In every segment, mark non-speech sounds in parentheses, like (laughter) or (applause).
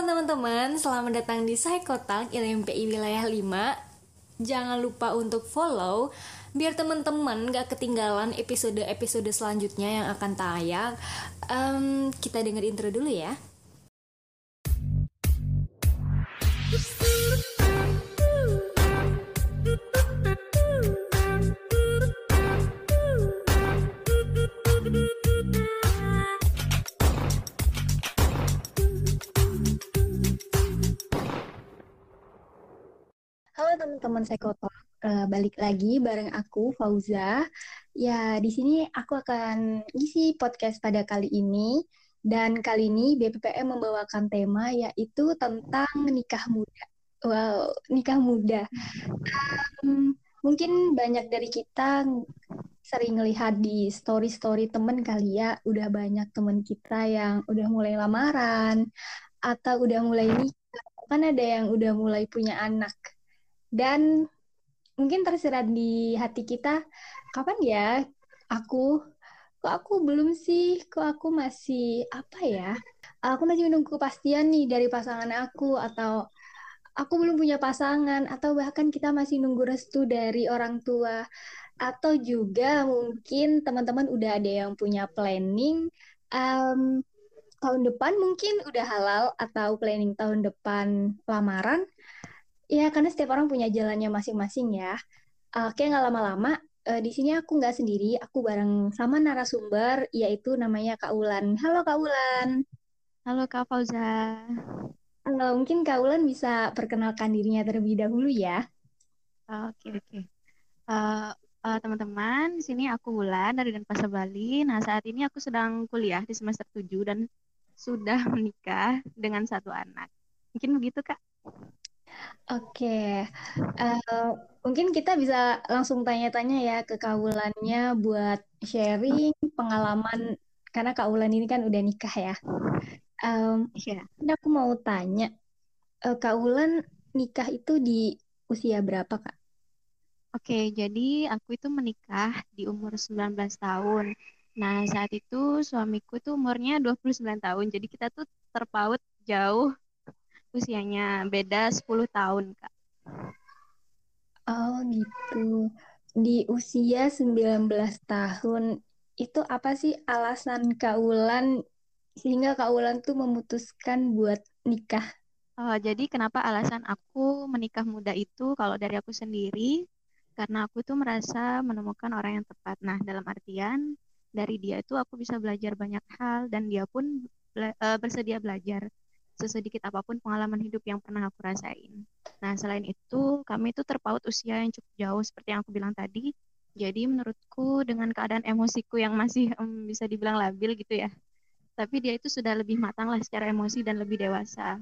Halo teman-teman, selamat datang di Psikotalk LMPI Wilayah 5 Jangan lupa untuk follow Biar teman-teman gak ketinggalan episode-episode selanjutnya yang akan tayang. Um, Kita denger intro dulu ya Halo teman-teman Sekotok, uh, balik lagi bareng aku Fauza. Ya, di sini aku akan ngisi podcast pada kali ini dan kali ini BPPM membawakan tema yaitu tentang nikah muda. Wow, nikah muda. Um, mungkin banyak dari kita sering lihat di story-story temen kali ya, udah banyak temen kita yang udah mulai lamaran atau udah mulai nikah, kan ada yang udah mulai punya anak dan mungkin tersirat di hati kita, kapan ya aku, kok aku belum sih, kok aku masih, apa ya, aku masih menunggu kepastian nih dari pasangan aku, atau aku belum punya pasangan, atau bahkan kita masih nunggu restu dari orang tua, atau juga mungkin teman-teman udah ada yang punya planning, um, tahun depan mungkin udah halal, atau planning tahun depan lamaran, Ya, karena setiap orang punya jalannya masing-masing ya. Oke, nggak lama-lama, uh, di sini aku nggak sendiri, aku bareng sama narasumber, yaitu namanya Kak Ulan. Halo Kak Ulan. Halo Kak Fauza. Halo, mungkin Kak Ulan bisa perkenalkan dirinya terlebih dahulu ya. Oke, oke. Uh, uh, teman-teman, di sini aku Ulan dari Denpasar Bali. Nah, saat ini aku sedang kuliah di semester 7 dan sudah menikah dengan satu anak. Mungkin begitu, Kak. Oke, uh, mungkin kita bisa langsung tanya-tanya ya ke Kaulannya buat sharing pengalaman karena Kaulan ini kan udah nikah ya. Um, yeah. Aku mau tanya, uh, Kaulan nikah itu di usia berapa kak? Oke, jadi aku itu menikah di umur 19 tahun. Nah, saat itu suamiku tuh umurnya 29 tahun. Jadi kita tuh terpaut jauh usianya beda 10 tahun, Kak. Oh, gitu. Di usia 19 tahun, itu apa sih alasan Kaulan sehingga Kaulan tuh memutuskan buat nikah? Uh, jadi kenapa alasan aku menikah muda itu kalau dari aku sendiri karena aku tuh merasa menemukan orang yang tepat. Nah, dalam artian dari dia itu aku bisa belajar banyak hal dan dia pun uh, bersedia belajar sesedikit apa pun pengalaman hidup yang pernah aku rasain. Nah, selain itu, kami itu terpaut usia yang cukup jauh seperti yang aku bilang tadi. Jadi menurutku dengan keadaan emosiku yang masih (laughs) um, bisa dibilang labil gitu ya. Tapi dia itu sudah lebih matang lah secara emosi dan lebih dewasa.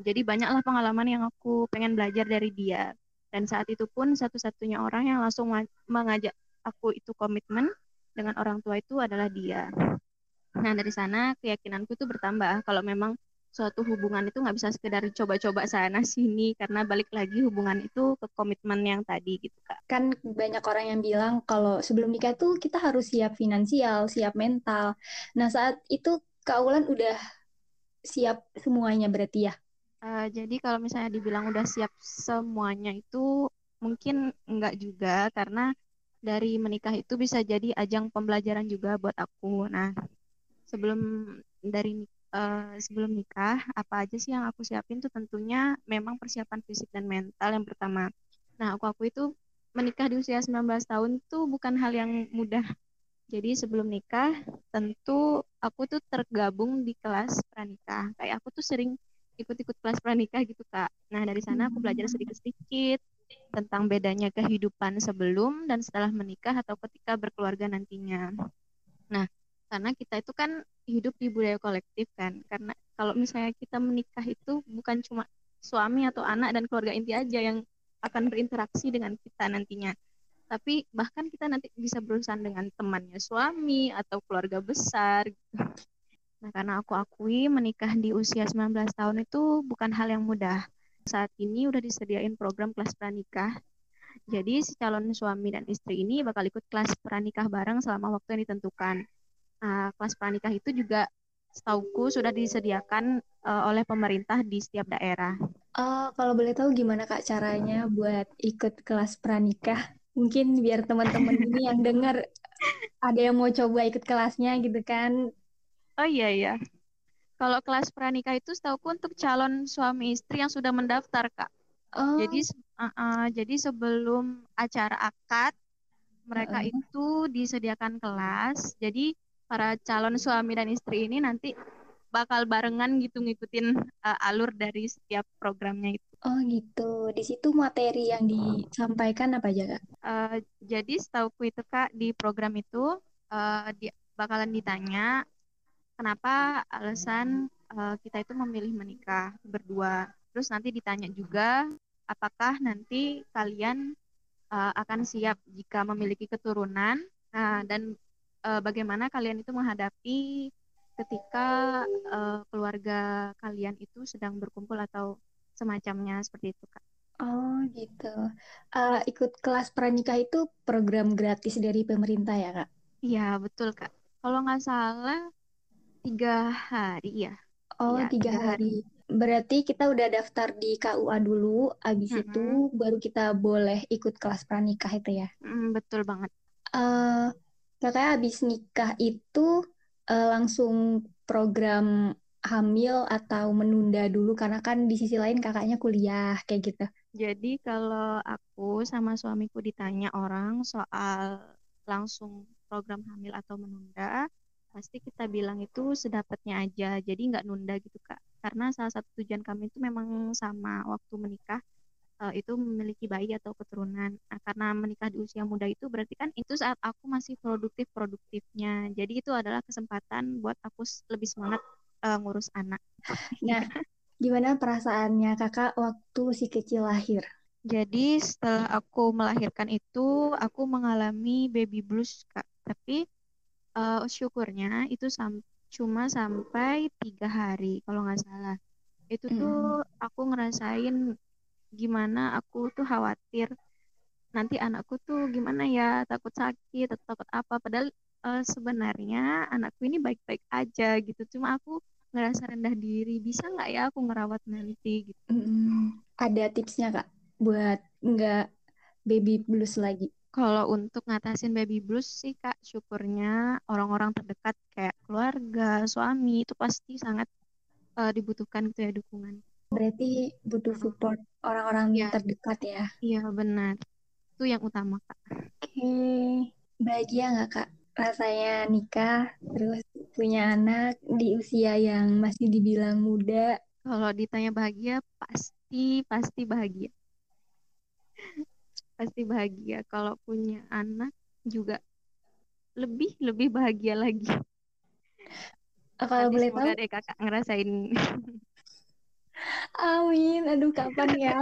Jadi banyaklah pengalaman yang aku pengen belajar dari dia. Dan saat itu pun satu-satunya orang yang langsung mengajak aku itu komitmen dengan orang tua itu adalah dia. Nah dari sana keyakinanku itu bertambah kalau memang suatu hubungan itu nggak bisa sekedar coba-coba sana sini karena balik lagi hubungan itu ke komitmen yang tadi gitu kak. Kan banyak orang yang bilang kalau sebelum nikah tuh kita harus siap finansial, siap mental. Nah saat itu kaulan udah siap semuanya berarti ya? Uh, jadi kalau misalnya dibilang udah siap semuanya itu mungkin enggak juga karena dari menikah itu bisa jadi ajang pembelajaran juga buat aku. Nah sebelum dari uh, sebelum nikah, apa aja sih yang aku siapin tuh tentunya memang persiapan fisik dan mental yang pertama. Nah, aku aku itu menikah di usia 19 tahun tuh bukan hal yang mudah. Jadi sebelum nikah, tentu aku tuh tergabung di kelas pranikah. Kayak aku tuh sering ikut-ikut kelas pranikah gitu, Kak. Nah, dari sana aku belajar hmm. sedikit-sedikit tentang bedanya kehidupan sebelum dan setelah menikah atau ketika berkeluarga nantinya. Nah, karena kita itu kan hidup di budaya kolektif kan karena kalau misalnya kita menikah itu bukan cuma suami atau anak dan keluarga inti aja yang akan berinteraksi dengan kita nantinya tapi bahkan kita nanti bisa berurusan dengan temannya suami atau keluarga besar gitu. Nah, karena aku akui menikah di usia 19 tahun itu bukan hal yang mudah. Saat ini udah disediain program kelas pranikah. Jadi si calon suami dan istri ini bakal ikut kelas pranikah bareng selama waktu yang ditentukan uh, kelas pranikah itu juga setauku sudah disediakan uh, oleh pemerintah di setiap daerah. Oh, kalau boleh tahu gimana Kak caranya buat ikut kelas pranikah? Mungkin biar teman-teman ini yang (laughs) dengar ada yang mau coba ikut kelasnya gitu kan. Oh iya iya. Kalau kelas pranikah itu setauku untuk calon suami istri yang sudah mendaftar, Kak. Oh. Jadi uh, uh, jadi sebelum acara akad mereka uh -uh. itu disediakan kelas. Jadi para calon suami dan istri ini nanti bakal barengan gitu ngikutin uh, alur dari setiap programnya itu. Oh gitu. Di situ materi yang disampaikan apa aja kak? Uh, jadi setauku itu kak di program itu uh, di, bakalan ditanya kenapa alasan uh, kita itu memilih menikah berdua. Terus nanti ditanya juga apakah nanti kalian uh, akan siap jika memiliki keturunan nah, dan uh, bagaimana kalian itu menghadapi ketika uh, keluarga kalian itu sedang berkumpul atau semacamnya seperti itu kak. Oh gitu. Uh, ikut kelas pranikah itu program gratis dari pemerintah ya kak? Iya betul kak. Kalau nggak salah tiga hari ya. Oh ya, tiga, tiga hari. hari. Berarti kita udah daftar di KUA dulu, abis mm -hmm. itu baru kita boleh ikut kelas pranikah itu ya? Mm, betul banget. Uh, kakaknya abis nikah itu uh, langsung program hamil atau menunda dulu karena kan di sisi lain kakaknya kuliah kayak gitu. Jadi kalau aku sama suamiku ditanya orang soal langsung program hamil atau menunda, pasti kita bilang itu sedapatnya aja. Jadi nggak nunda gitu kak karena salah satu tujuan kami itu memang sama waktu menikah uh, itu memiliki bayi atau keturunan. Nah, karena menikah di usia muda itu berarti kan itu saat aku masih produktif-produktifnya. Jadi itu adalah kesempatan buat aku lebih semangat uh, ngurus anak. (laughs) Nah, gimana perasaannya kakak waktu si kecil lahir? Jadi setelah aku melahirkan itu, aku mengalami baby blues, Kak. Tapi uh, syukurnya itu sampai cuma sampai tiga hari kalau nggak salah itu tuh aku ngerasain gimana aku tuh khawatir nanti anakku tuh gimana ya takut sakit atau takut apa. Padahal uh, sebenarnya anakku ini baik-baik aja gitu. Cuma aku ngerasa rendah diri. Bisa nggak ya aku ngerawat nanti gitu? Hmm, ada tipsnya kak buat nggak baby blues lagi? Kalau untuk ngatasin baby blues sih Kak, syukurnya orang-orang terdekat kayak keluarga, suami itu pasti sangat uh, dibutuhkan gitu ya dukungan. Berarti butuh support orang-orang ya. terdekat ya? Iya benar. Itu yang utama Kak. Oke, bahagia nggak Kak rasanya nikah terus punya anak di usia yang masih dibilang muda? Kalau ditanya bahagia, pasti pasti bahagia (laughs) pasti bahagia kalau punya anak juga lebih lebih bahagia lagi kalau boleh tahu deh kakak ngerasain (laughs) amin. Aduh kapan ya?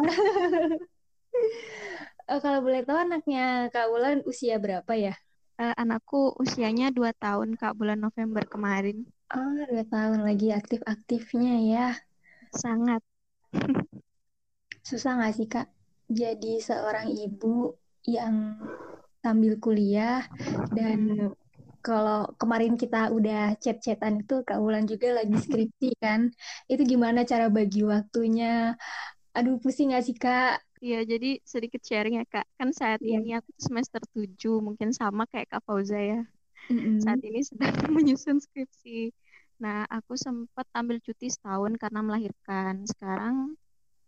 Uh, (laughs) kalau boleh tahu anaknya kak Wulan usia berapa ya? Uh, anakku usianya dua tahun kak bulan November kemarin. Oh dua tahun lagi aktif aktifnya ya. Sangat. (laughs) Susah nggak sih kak jadi seorang ibu yang sambil kuliah dan kalau kemarin kita udah chat-chatan itu Kak Wulan juga lagi (laughs) skripsi kan. Itu gimana cara bagi waktunya? Aduh pusing gak sih Kak? Iya, jadi sedikit sharing ya Kak. Kan saat yeah. ini aku semester 7, mungkin sama kayak Kak Fauza ya. Mm-hmm. Saat ini sedang (laughs) menyusun skripsi. Nah, aku sempat ambil cuti setahun karena melahirkan. Sekarang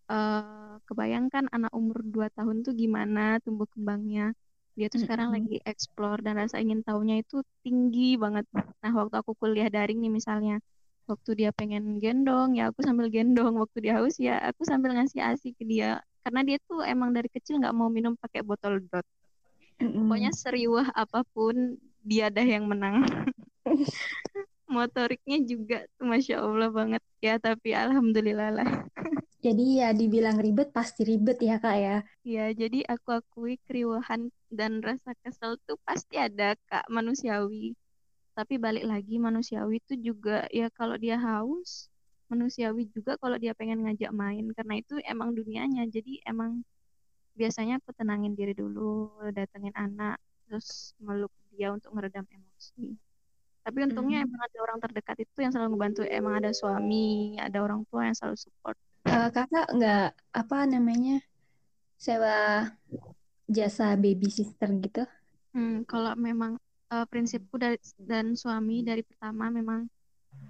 uh, kebayangkan anak umur 2 tahun tuh gimana tumbuh kembangnya dia tuh sekarang lagi explore dan rasa ingin tahunya itu tinggi banget. Nah waktu aku kuliah daring nih misalnya waktu dia pengen gendong ya aku sambil gendong. Waktu dia haus ya aku sambil ngasih asi ke dia. Karena dia tuh emang dari kecil nggak mau minum pakai botol dot. Pokoknya seriwah apa pun dia dah yang menang. (laughs) Motoriknya juga tuh masya allah banget. Ya tapi alhamdulillah lah (laughs) Jadi ya dibilang ribet pasti ribet ya kak ya. Iya jadi aku akui keriuhan dan rasa kesel tuh pasti ada kak manusiawi. Tapi balik lagi manusiawi itu juga ya kalau dia haus manusiawi juga kalau dia pengen ngajak main karena itu emang dunianya jadi emang biasanya aku tenangin diri dulu datengin anak terus meluk dia untuk meredam emosi Tapi untungnya Hmm. emang ada orang terdekat itu yang selalu ngebantu. Emang ada suami, ada orang tua yang selalu support. Eh, kakak nggak apa namanya sewa jasa baby sister gitu? Hmm, kalau memang eh, prinsipku dari dan suami dari pertama memang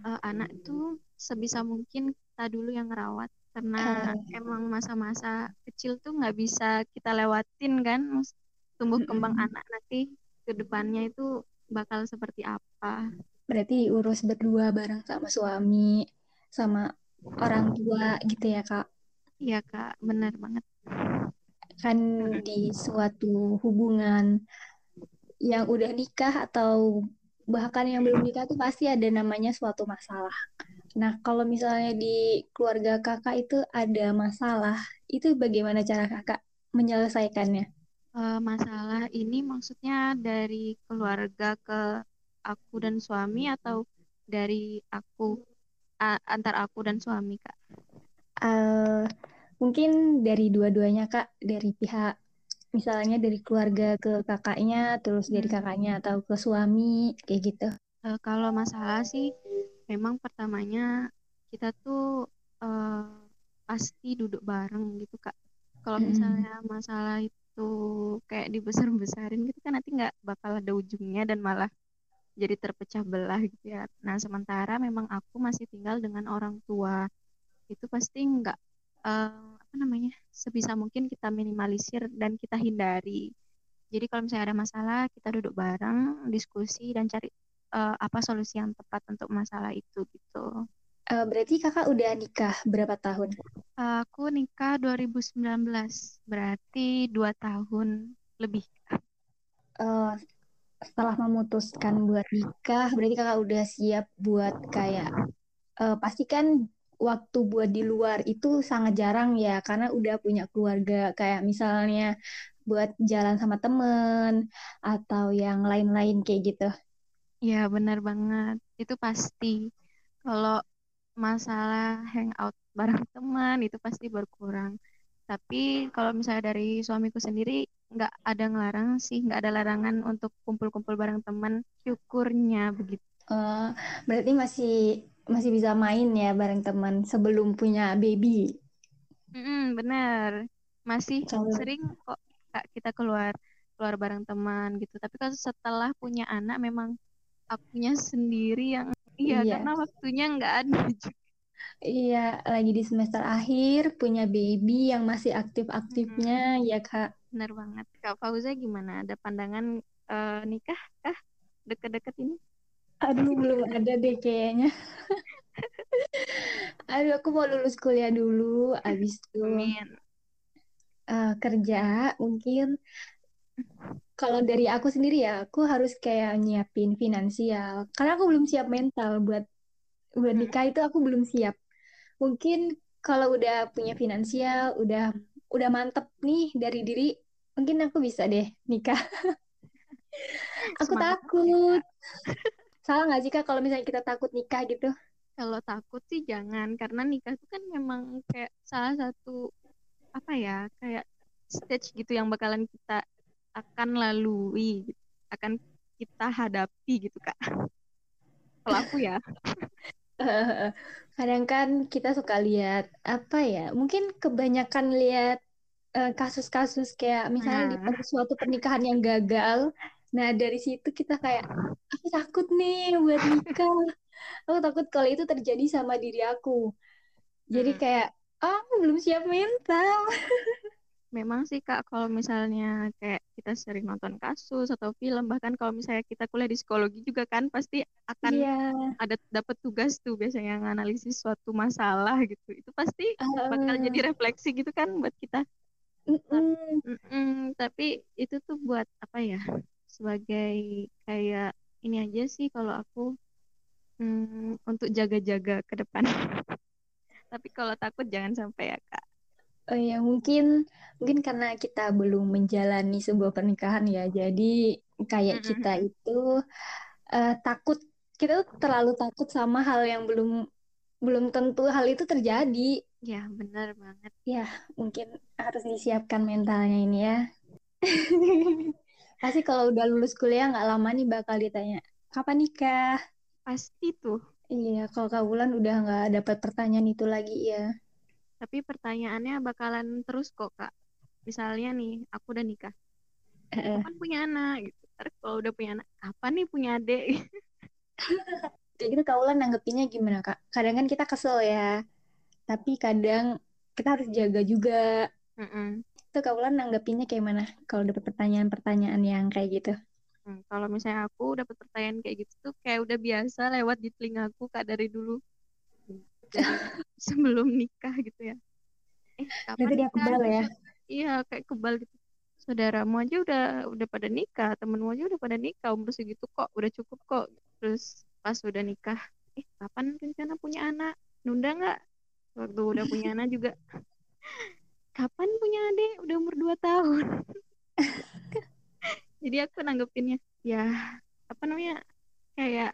eh, anak itu sebisa mungkin kita dulu yang ngerawat karena Eh, emang masa-masa kecil tuh nggak bisa kita lewatin kan tumbuh kembang mm-mm. anak nanti ke depannya itu bakal seperti apa Berarti diurus berdua bareng sama suami, sama orang tua gitu ya kak? iya kak benar banget Kan di suatu hubungan yang udah nikah atau bahkan yang belum nikah tuh pasti ada namanya suatu masalah. Nah, kalau misalnya di keluarga kakak itu ada masalah, itu bagaimana cara kakak menyelesaikannya? Eh, masalah ini maksudnya dari keluarga ke aku dan suami atau dari aku antar aku dan suami kak Eh, mungkin dari dua-duanya kak, dari pihak misalnya dari keluarga ke kakaknya, terus dari Hmm. kakaknya atau ke suami, kayak gitu. Eh, kalau masalah sih memang pertamanya kita tuh eh, pasti duduk bareng gitu Kak. Kalau Mm-mm. misalnya masalah itu kayak dibesar-besarin gitu kan nanti nggak bakal ada ujungnya dan malah jadi terpecah belah gitu ya. Nah sementara memang aku masih tinggal dengan orang tua itu pasti nggak eh, apa namanya sebisa mungkin kita minimalisir dan kita hindari. Jadi kalau misalnya ada masalah kita duduk bareng, diskusi dan cari eh, apa solusi yang tepat untuk masalah itu gitu. Eh, berarti kakak udah nikah berapa tahun? Aku nikah 2019, berarti dua tahun lebih. Eh, setelah memutuskan buat nikah, berarti kakak udah siap buat kayak eh, pasti kan waktu buat di luar itu sangat jarang ya, karena udah punya keluarga. Kayak misalnya buat jalan sama temen atau yang lain-lain kayak gitu. Ya benar banget, itu pasti. Kalau masalah hangout bareng teman itu pasti berkurang. Tapi kalau misalnya dari suamiku sendiri nggak ada ngelarang sih, nggak ada larangan untuk kumpul-kumpul bareng teman. Syukurnya begitu. Eh, berarti masih masih bisa main ya bareng teman sebelum punya baby. Mm-mm, benar, masih sering kok Kak, kita keluar keluar bareng teman gitu. Tapi kalau setelah punya anak memang akunya sendiri yang iya iya, karena waktunya nggak ada (laughs) juga. Iya lagi di semester akhir punya baby yang masih aktif-aktifnya ya Kak. benar banget. Kak Fauza gimana? Ada pandangan eh, nikah kah deket-deket ini? Aduh belum ada deh kayaknya. (laughs) Aduh aku mau lulus kuliah dulu, abis itu Amin. eh, kerja mungkin. Kalau dari aku sendiri ya, aku harus kayak nyiapin finansial. Karena aku belum siap mental buat buat Mm, nikah itu aku belum siap. Mungkin kalau udah punya finansial, udah udah mantep nih dari diri, mungkin aku bisa deh nikah. (laughs) Aku Semangat ya takut. Salah nggak sih Kak kalau misalnya kita takut nikah gitu? Kalau takut sih jangan karena nikah itu kan memang kayak salah satu apa ya kayak stage gitu yang bakalan kita akan lalui gitu. akan kita hadapi gitu Kak. Kalau aku ya. (laughs) (laughs) Kadang kan kita suka lihat apa ya? Mungkin kebanyakan lihat eh, kasus-kasus kayak misalnya di Nah, suatu pernikahan yang gagal. Nah, dari situ kita kayak aku takut nih buat nikah. Aku takut kalau itu terjadi sama diri aku. Jadi mm, kayak ah aku belum siap mental. (laughs) memang sih Kak kalau misalnya kayak kita sering nonton kasus atau film bahkan kalau misalnya kita kuliah di psikologi juga kan pasti akan Iya. ada dapat tugas tuh biasanya nganalisis suatu masalah gitu. Itu pasti bakal jadi eh, refleksi gitu kan buat kita. mm-mm. Mm-mm, tapi itu tuh buat apa ya? Sebagai kayak ini aja sih kalau aku mm, untuk jaga-jaga ke depan. (laughs) Tapi kalau takut jangan sampai ya, Kak. Oh ya mungkin mungkin karena kita belum menjalani sebuah pernikahan ya, jadi kayak kita Mm-mm. itu eh, takut kita tuh terlalu takut sama hal yang belum belum tentu hal itu terjadi. Ya, benar banget. Ya mungkin harus disiapkan mentalnya ini ya. (laughs) Pasti kalau udah lulus kuliah nggak lama nih bakal ditanya, Kapan nikah? Pasti tuh. Iya, kalau Kak Wulan udah nggak dapat pertanyaan itu lagi ya. Tapi pertanyaannya bakalan terus kok, Kak. Misalnya nih, aku udah nikah. Kapan punya anak? Gitu. Terus kalau udah punya anak, kapan nih punya adik? (laughs) Kayak gitu Kak Wulan nanggepinnya gimana Kak? Kadang kan kita kesel ya, tapi kadang kita harus jaga juga. Mm-mm. Itu Kak Wulan nanggepinnya kayak mana? Kalau dapat pertanyaan-pertanyaan yang kayak gitu. Hmm, kalau misalnya aku dapat pertanyaan kayak gitu tuh kayak udah biasa lewat di telingaku kak dari dulu (laughs) sebelum nikah gitu ya. Eh kapan Berarti dia kebal ya? Iya kayak kebal gitu. Saudaramu aja udah udah pada nikah, temenmu aja udah pada nikah, umur segitu kok udah cukup kok. Terus pas udah nikah, eh kapan rencana punya anak? Nunda nggak? Waktu udah punya anak juga, (laughs) kapan punya adik? Udah umur 2 tahun. (laughs) Jadi aku nanggepinnya, ya apa namanya kayak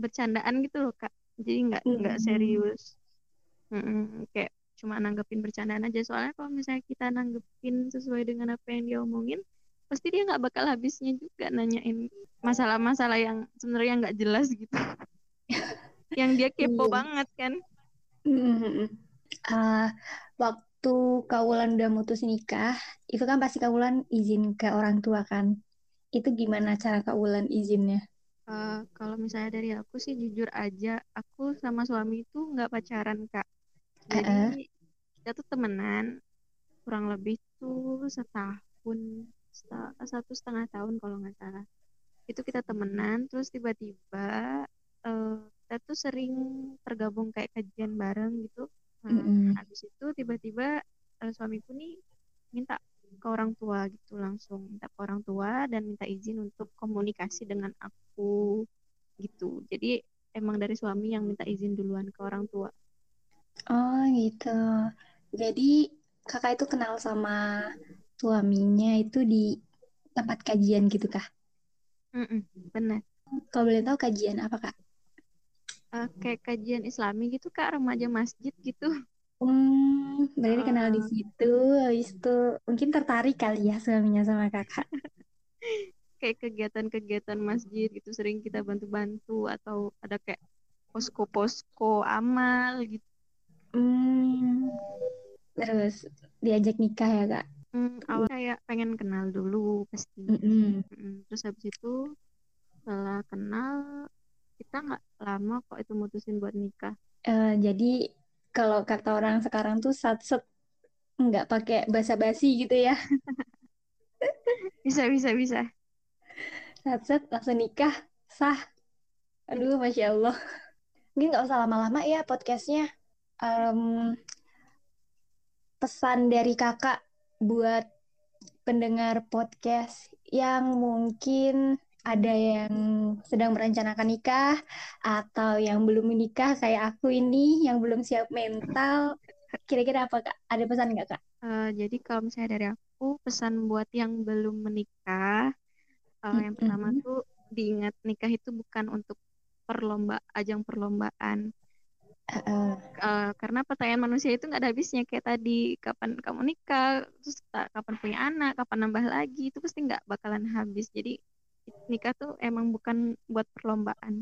bercandaan gitu loh kak. Jadi nggak nggak Mm. serius. Mm-mm, kayak cuma nanggepin bercandaan aja. Soalnya kalau misalnya kita nanggepin sesuai dengan apa yang dia omongin, pasti dia nggak bakal habisnya juga nanyain masalah-masalah yang sebenarnya nggak jelas gitu. (laughs) yang dia kepo Iya. banget kan. Mm-mm. Ah, waktu Kak Wulan udah mutus nikah, itu kan pasti Kak Wulan izin ke orang tua kan? Itu gimana cara Kak Wulan izinnya? Eh, kalau misalnya dari aku sih jujur aja, aku sama suami itu nggak pacaran kak. Jadi kita tuh temenan kurang lebih tuh setahun, seta- satu setengah tahun kalau nggak salah. Itu kita temenan, terus tiba-tiba eh, kita tuh sering tergabung kayak kajian bareng gitu. Nah, Mm-mm. habis itu tiba-tiba eh, suamiku nih minta ke orang tua gitu langsung minta ke orang tua dan minta izin untuk komunikasi dengan aku gitu. Jadi emang dari suami yang minta izin duluan ke orang tua. Oh gitu. Jadi kakak itu kenal sama suaminya itu di tempat kajian gitu kah? Mm-mm, benar. Kalau boleh tahu kajian apa kak? Eh, kayak kajian Islami gitu Kak, remaja masjid gitu. Hmm, berarti kenal di Ah. situ. Habis itu mungkin tertarik kali ya suaminya sama kakak. (laughs) Kayak kegiatan-kegiatan masjid gitu sering kita bantu-bantu atau ada kayak posko-posko amal gitu. Hmm, terus diajak nikah ya kak? Hmm, awal kayak pengen kenal dulu pasti. Mm, Terus habis itu setelah kenal kita nggak lama kok itu mutusin buat nikah. Eh, jadi kalau kata orang sekarang tuh satset nggak pakai basa-basi gitu ya. Bisa bisa bisa. Satset langsung nikah sah. Aduh, masya Allah. Mungkin nggak usah lama-lama ya podcastnya. Em, pesan dari kakak buat pendengar podcast yang mungkin ada yang sedang merencanakan nikah atau yang belum menikah kayak aku ini yang belum siap mental. Kira-kira apa kak? Ada pesan nggak kak? Eh, jadi kalau misalnya dari aku pesan buat yang belum menikah, eh, yang pertama tuh diingat nikah itu bukan untuk perlomba ajang perlombaan. Heeh. Eh, karena pertanyaan manusia itu nggak ada habisnya kayak tadi kapan kamu nikah, terus kapan punya anak, kapan nambah lagi itu pasti nggak bakalan habis. Jadi nikah tuh emang bukan buat perlombaan.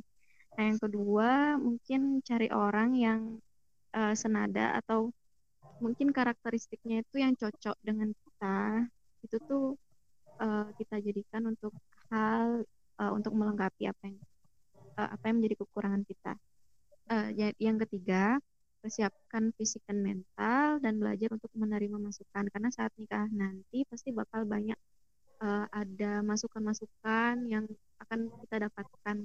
Nah yang kedua mungkin cari orang yang eh, senada atau mungkin karakteristiknya itu yang cocok dengan kita itu tuh eh, kita jadikan untuk hal eh, untuk melengkapi apa yang eh, apa yang menjadi kekurangan kita. Ya- yang ketiga persiapkan fisik dan mental dan belajar untuk menerima masukan karena saat nikah nanti pasti bakal banyak eh, ada masukan-masukan yang akan kita dapatkan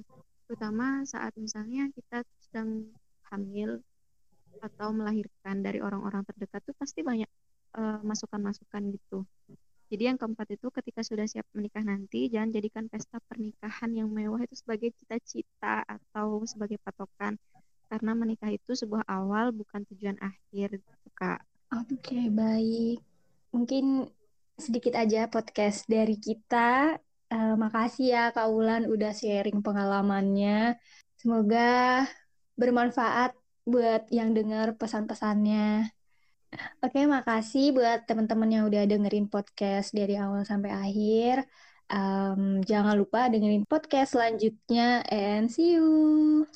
terutama saat misalnya kita sedang hamil atau melahirkan dari orang-orang terdekat tuh pasti banyak eh, masukan-masukan gitu. Jadi yang keempat itu ketika sudah siap menikah nanti jangan jadikan pesta pernikahan yang mewah itu sebagai cita-cita atau sebagai patokan karena menikah itu sebuah awal bukan tujuan akhir gitu, Kak. Oke, baik. Mungkin sedikit aja podcast dari kita. Eh, makasih ya Kak Wulan udah sharing pengalamannya. Semoga bermanfaat buat yang dengar pesan-pesannya. Oke, makasih buat teman-teman yang udah dengerin podcast dari awal sampai akhir. Um, jangan lupa dengerin podcast selanjutnya and see you.